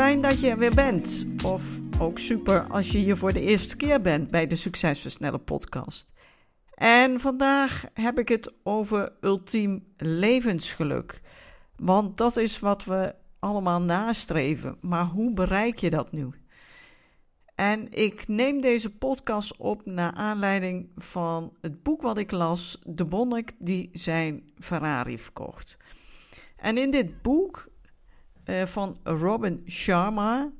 Fijn dat je er weer bent. Of ook super als je hier voor de eerste keer bent bij de Succesversneller podcast. En vandaag heb ik het over ultiem levensgeluk. Want dat is wat we allemaal nastreven. Maar hoe bereik je dat nu? En ik neem deze podcast op naar aanleiding van het boek wat ik las, De Bonnik die zijn Ferrari verkocht. En in dit boek uh, van Robin Sharma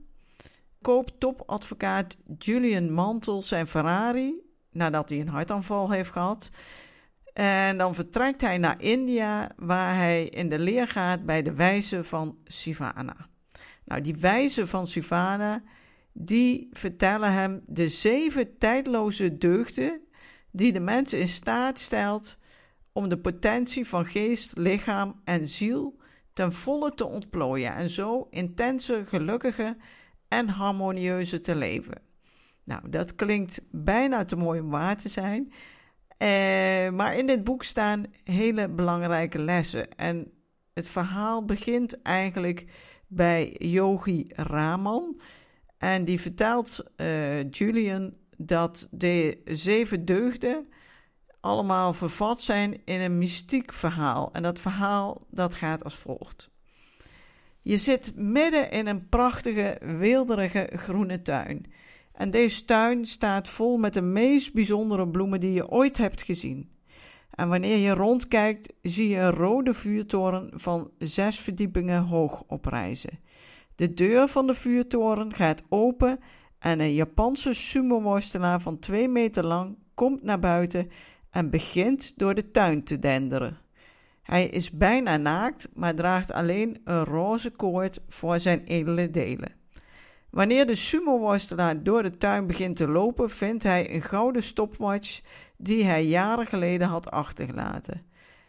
koopt topadvocaat Julian Mantel zijn Ferrari nadat hij een hartaanval heeft gehad. En dan vertrekt hij naar India, waar hij in de leer gaat bij de wijze van Sivana. Nou, die wijze van Sivana, die vertellen hem de zeven tijdloze deugden die de mens in staat stelt om de potentie van geest, lichaam en ziel ten volle te ontplooien en zo intense, gelukkige en harmonieuze te leven. Nou, dat klinkt bijna te mooi om waar te zijn. Eh, maar in dit boek staan hele belangrijke lessen. En het verhaal begint eigenlijk bij Yogi Raman. En die vertelt uh, Julian dat de zeven deugden allemaal vervat zijn in een mystiek verhaal. En dat verhaal dat gaat als volgt. Je zit midden in een prachtige, weelderige groene tuin. En deze tuin staat vol met de meest bijzondere bloemen die je ooit hebt gezien. En wanneer je rondkijkt, zie je een rode vuurtoren van zes verdiepingen hoog oprijzen. De deur van de vuurtoren gaat open en een Japanse sumo-worstelaar van twee meter lang komt naar buiten en begint door de tuin te denderen. Hij is bijna naakt, maar draagt alleen een roze koord voor zijn edele delen. Wanneer de sumo-worstelaar door de tuin begint te lopen, vindt hij een gouden stopwatch die hij jaren geleden had achtergelaten.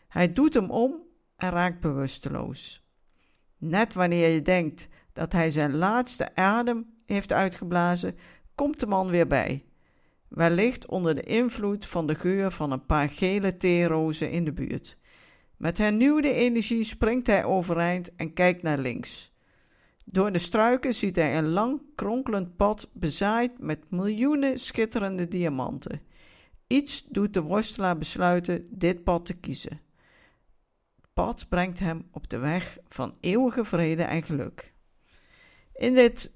Hij doet hem om en raakt bewusteloos. Net wanneer je denkt dat hij zijn laatste adem heeft uitgeblazen, komt de man weer bij wellicht onder de invloed van de geur van een paar gele theerozen in de buurt. Met hernieuwde energie springt hij overeind en kijkt naar links. Door de struiken ziet hij een lang kronkelend pad bezaaid met miljoenen schitterende diamanten. Iets doet de worstelaar besluiten dit pad te kiezen. Het pad brengt hem op de weg van eeuwige vrede en geluk. In dit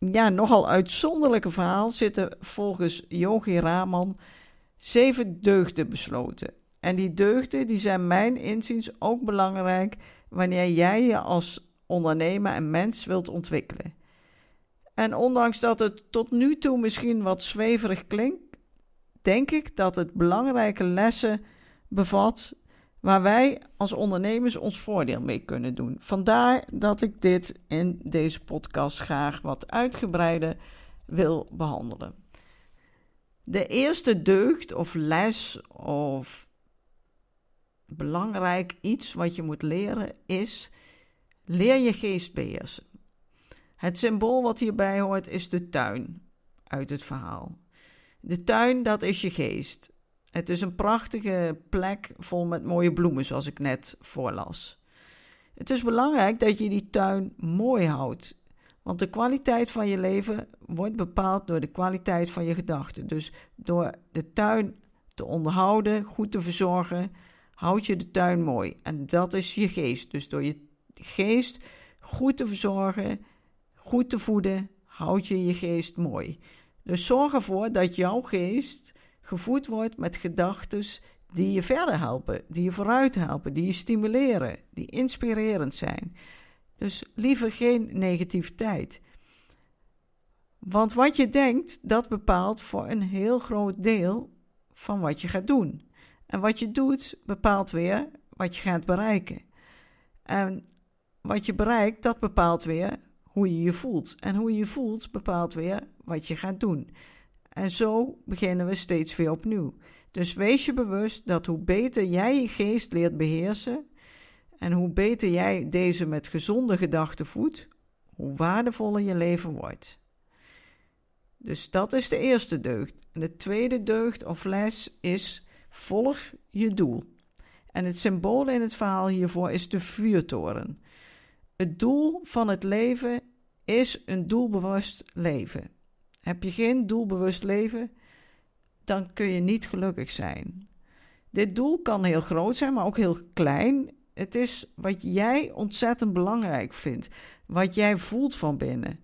ja, nogal uitzonderlijke verhaal zitten volgens Yogi Raman zeven deugden besloten. En die deugden die zijn mijn inziens ook belangrijk wanneer jij je als ondernemer en mens wilt ontwikkelen. En ondanks dat het tot nu toe misschien wat zweverig klinkt, denk ik dat het belangrijke lessen bevat waar wij als ondernemers ons voordeel mee kunnen doen. Vandaar dat ik dit in deze podcast graag wat uitgebreider wil behandelen. De eerste deugd of les of belangrijk iets wat je moet leren is: leer je geest beheersen. Het symbool wat hierbij hoort is de tuin uit het verhaal. De tuin, dat is je geest. Het is een prachtige plek vol met mooie bloemen, zoals ik net voorlas. Het is belangrijk dat je die tuin mooi houdt, want de kwaliteit van je leven wordt bepaald door de kwaliteit van je gedachten. Dus door de tuin te onderhouden, goed te verzorgen, houd je de tuin mooi. En dat is je geest. Dus door je geest goed te verzorgen, goed te voeden, houd je je geest mooi. Dus zorg ervoor dat jouw geest gevoed wordt met gedachten die je verder helpen, die je vooruit helpen, die je stimuleren, die inspirerend zijn. Dus liever geen negativiteit. Want wat je denkt, dat bepaalt voor een heel groot deel van wat je gaat doen. En wat je doet, bepaalt weer wat je gaat bereiken. En wat je bereikt, dat bepaalt weer hoe je je voelt. En hoe je je voelt bepaalt weer wat je gaat doen. En zo beginnen we steeds weer opnieuw. Dus wees je bewust dat hoe beter jij je geest leert beheersen en hoe beter jij deze met gezonde gedachten voedt, hoe waardevoller je leven wordt. Dus dat is de eerste deugd. En de tweede deugd of les is: volg je doel. En het symbool in het verhaal hiervoor is de vuurtoren. Het doel van het leven is een doelbewust leven. Heb je geen doelbewust leven, dan kun je niet gelukkig zijn. Dit doel kan heel groot zijn, maar ook heel klein. Het is wat jij ontzettend belangrijk vindt, wat jij voelt van binnen.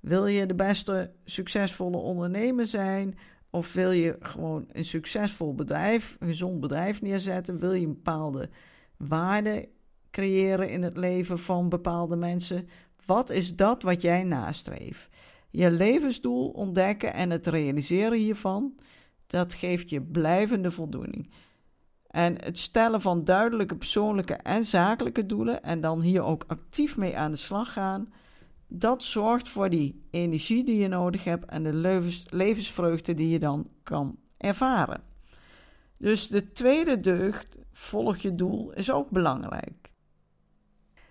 Wil je de beste succesvolle ondernemer zijn? Of wil je gewoon een succesvol bedrijf, een gezond bedrijf neerzetten? Wil je een bepaalde waarde creëren in het leven van bepaalde mensen? Wat is dat wat jij nastreeft? Je levensdoel ontdekken en het realiseren hiervan, dat geeft je blijvende voldoening. En het stellen van duidelijke persoonlijke en zakelijke doelen en dan hier ook actief mee aan de slag gaan, dat zorgt voor die energie die je nodig hebt en de levens, levensvreugde die je dan kan ervaren. Dus de tweede deugd, volg je doel, is ook belangrijk.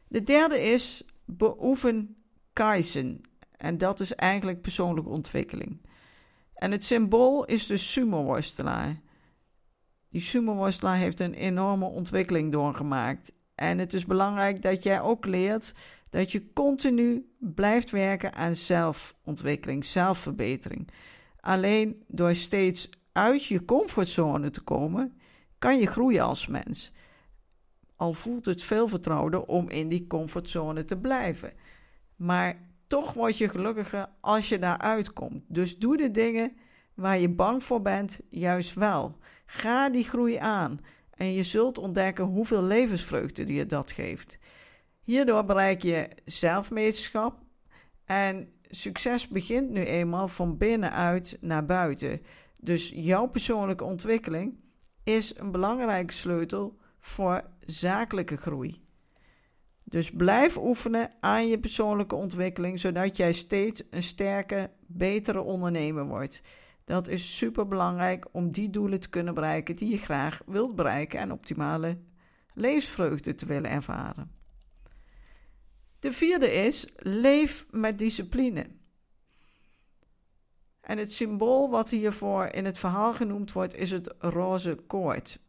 De derde is beoefen kaizen. En dat is eigenlijk persoonlijke ontwikkeling. En het symbool is de sumo-worstelaar. Die sumo-worstelaar heeft een enorme ontwikkeling doorgemaakt. En het is belangrijk dat jij ook leert dat je continu blijft werken aan zelfontwikkeling, zelfverbetering. Alleen door steeds uit je comfortzone te komen, kan je groeien als mens. Al voelt het veel vertrouwder om in die comfortzone te blijven. Maar toch word je gelukkiger als je daaruit komt. Dus doe de dingen waar je bang voor bent, juist wel. Ga die groei aan en je zult ontdekken hoeveel levensvreugde je dat geeft. Hierdoor bereik je zelfmeesterschap en succes begint nu eenmaal van binnenuit naar buiten. Dus jouw persoonlijke ontwikkeling is een belangrijke sleutel voor zakelijke groei. Dus blijf oefenen aan je persoonlijke ontwikkeling, zodat jij steeds een sterke, betere ondernemer wordt. Dat is super belangrijk om die doelen te kunnen bereiken die je graag wilt bereiken en optimale levensvreugde te willen ervaren. De vierde is: leef met discipline. En het symbool wat hiervoor in het verhaal genoemd wordt, is het roze koord.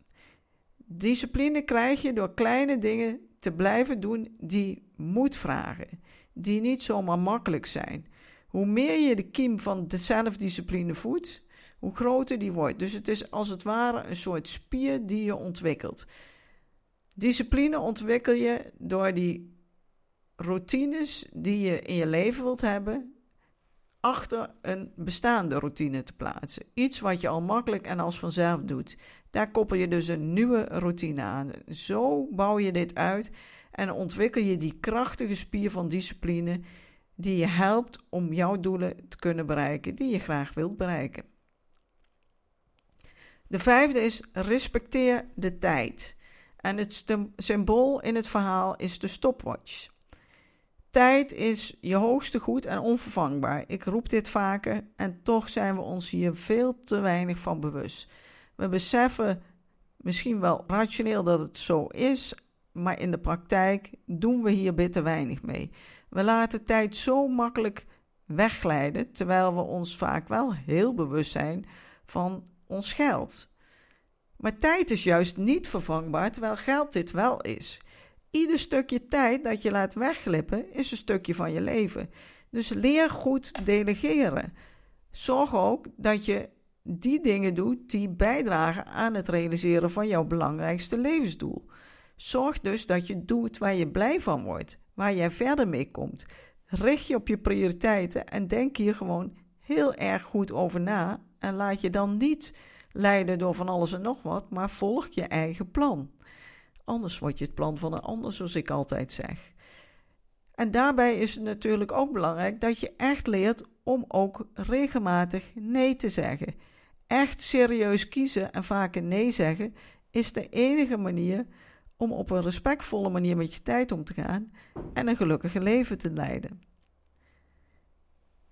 Discipline krijg je door kleine dingen te blijven doen die moed vragen, die niet zomaar makkelijk zijn. Hoe meer je de kiem van de zelfdiscipline voedt, hoe groter die wordt. Dus het is als het ware een soort spier die je ontwikkelt. Discipline ontwikkel je door die routines die je in je leven wilt hebben, achter een bestaande routine te plaatsen. Iets wat je al makkelijk en als vanzelf doet. Daar koppel je dus een nieuwe routine aan. Zo bouw je dit uit en ontwikkel je die krachtige spier van discipline die je helpt om jouw doelen te kunnen bereiken die je graag wilt bereiken. De vijfde is respecteer de tijd. En het symbool in het verhaal is de stopwatch. Tijd is je hoogste goed en onvervangbaar. Ik roep dit vaker en toch zijn we ons hier veel te weinig van bewust. We beseffen misschien wel rationeel dat het zo is, maar in de praktijk doen we hier bitter weinig mee. We laten tijd zo makkelijk wegglijden, terwijl we ons vaak wel heel bewust zijn van ons geld. Maar tijd is juist niet vervangbaar, terwijl geld dit wel is. Ieder stukje tijd dat je laat wegglippen is een stukje van je leven. Dus leer goed delegeren. Zorg ook dat je die dingen doet die bijdragen aan het realiseren van jouw belangrijkste levensdoel. Zorg dus dat je doet waar je blij van wordt, waar jij verder mee komt. Richt je op je prioriteiten en denk hier gewoon heel erg goed over na en laat je dan niet leiden door van alles en nog wat, maar volg je eigen plan. Anders wordt je het plan van een ander, zoals ik altijd zeg. En daarbij is het natuurlijk ook belangrijk dat je echt leert om ook regelmatig nee te zeggen. Echt serieus kiezen en vaker nee zeggen is de enige manier om op een respectvolle manier met je tijd om te gaan en een gelukkige leven te leiden.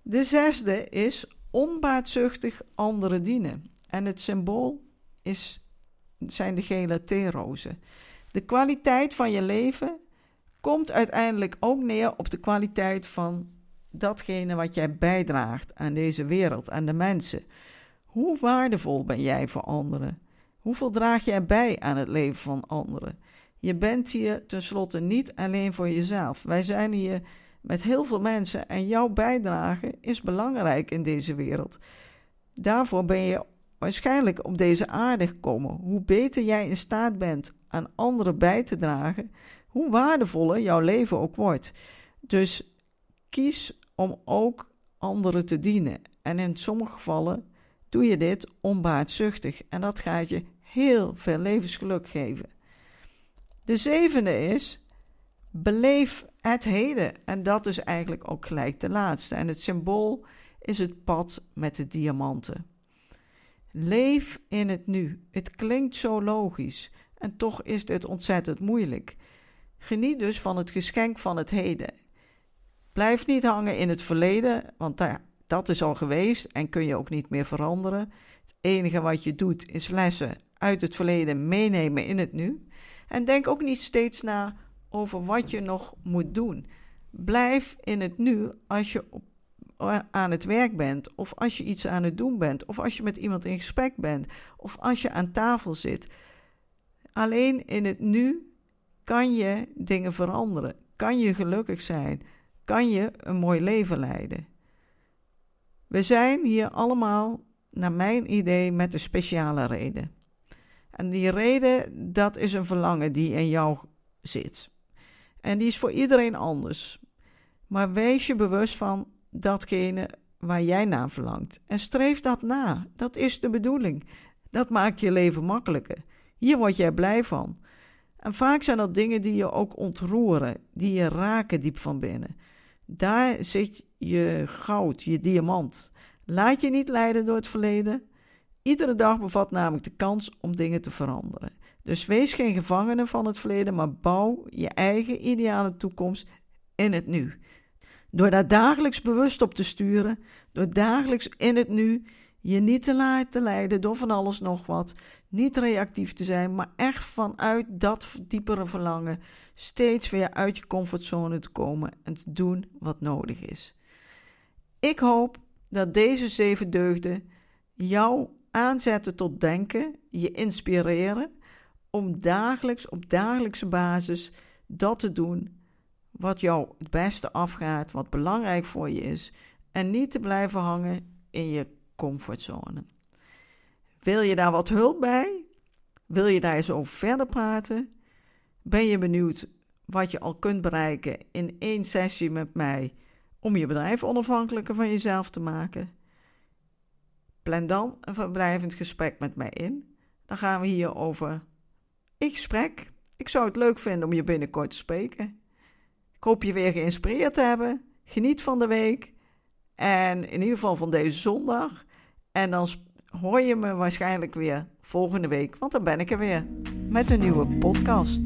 De zesde is onbaatzuchtig anderen dienen. En het symbool is, zijn de gele theerozen. De kwaliteit van je leven komt uiteindelijk ook neer op de kwaliteit van datgene wat jij bijdraagt aan deze wereld, aan de mensen. Hoe waardevol ben jij voor anderen? Hoeveel draag jij bij aan het leven van anderen? Je bent hier tenslotte niet alleen voor jezelf. Wij zijn hier met heel veel mensen en jouw bijdrage is belangrijk in deze wereld. Daarvoor ben je waarschijnlijk op deze aarde gekomen. Hoe beter jij in staat bent aan anderen bij te dragen, hoe waardevoller jouw leven ook wordt. Dus kies om ook anderen te dienen. En in sommige gevallen doe je dit onbaatzuchtig en dat gaat je heel veel levensgeluk geven. De zevende is: beleef het heden. En dat is eigenlijk ook gelijk de laatste. En het symbool is het pad met de diamanten. Leef in het nu. Het klinkt zo logisch en toch is dit ontzettend moeilijk. Geniet dus van het geschenk van het heden. Blijf niet hangen in het verleden, want daar, dat is al geweest en kun je ook niet meer veranderen. Het enige wat je doet is lessen uit het verleden meenemen in het nu. En denk ook niet steeds na over wat je nog moet doen. Blijf in het nu als je op, aan het werk bent, of als je iets aan het doen bent, of als je met iemand in gesprek bent, of als je aan tafel zit. Alleen in het nu kan je dingen veranderen, kan je gelukkig zijn, kan je een mooi leven leiden. We zijn hier allemaal, naar mijn idee, met een speciale reden. En die reden, dat is een verlangen die in jou zit. En die is voor iedereen anders. Maar wees je bewust van datgene waar jij naar verlangt. En streef dat na. Dat is de bedoeling. Dat maakt je leven makkelijker. Hier word jij blij van. En vaak zijn dat dingen die je ook ontroeren, die je raken diep van binnen. Daar zit je goud, je diamant. Laat je niet leiden door het verleden. Iedere dag bevat namelijk de kans om dingen te veranderen. Dus wees geen gevangene van het verleden, maar bouw je eigen ideale toekomst in het nu. Door daar dagelijks bewust op te sturen, door dagelijks in het nu je niet te laten leiden door van alles nog wat, niet reactief te zijn, maar echt vanuit dat diepere verlangen steeds weer uit je comfortzone te komen en te doen wat nodig is. Ik hoop dat deze zeven deugden jou aanzetten tot denken, je inspireren om dagelijks op dagelijkse basis dat te doen wat jou het beste afgaat, wat belangrijk voor je is en niet te blijven hangen in je comfortzone. Wil je daar wat hulp bij? Wil je daar eens over verder praten? Ben je benieuwd wat je al kunt bereiken in één sessie met mij om je bedrijf onafhankelijker van jezelf te maken? Plan dan een verblijvend gesprek met mij in. Dan gaan we hier over in gesprek. Ik zou het leuk vinden om je binnenkort te spreken. Ik hoop je weer geïnspireerd te hebben. Geniet van de week. En in ieder geval van deze zondag. En dan hoor je me waarschijnlijk weer volgende week, want dan ben ik er weer met een nieuwe podcast.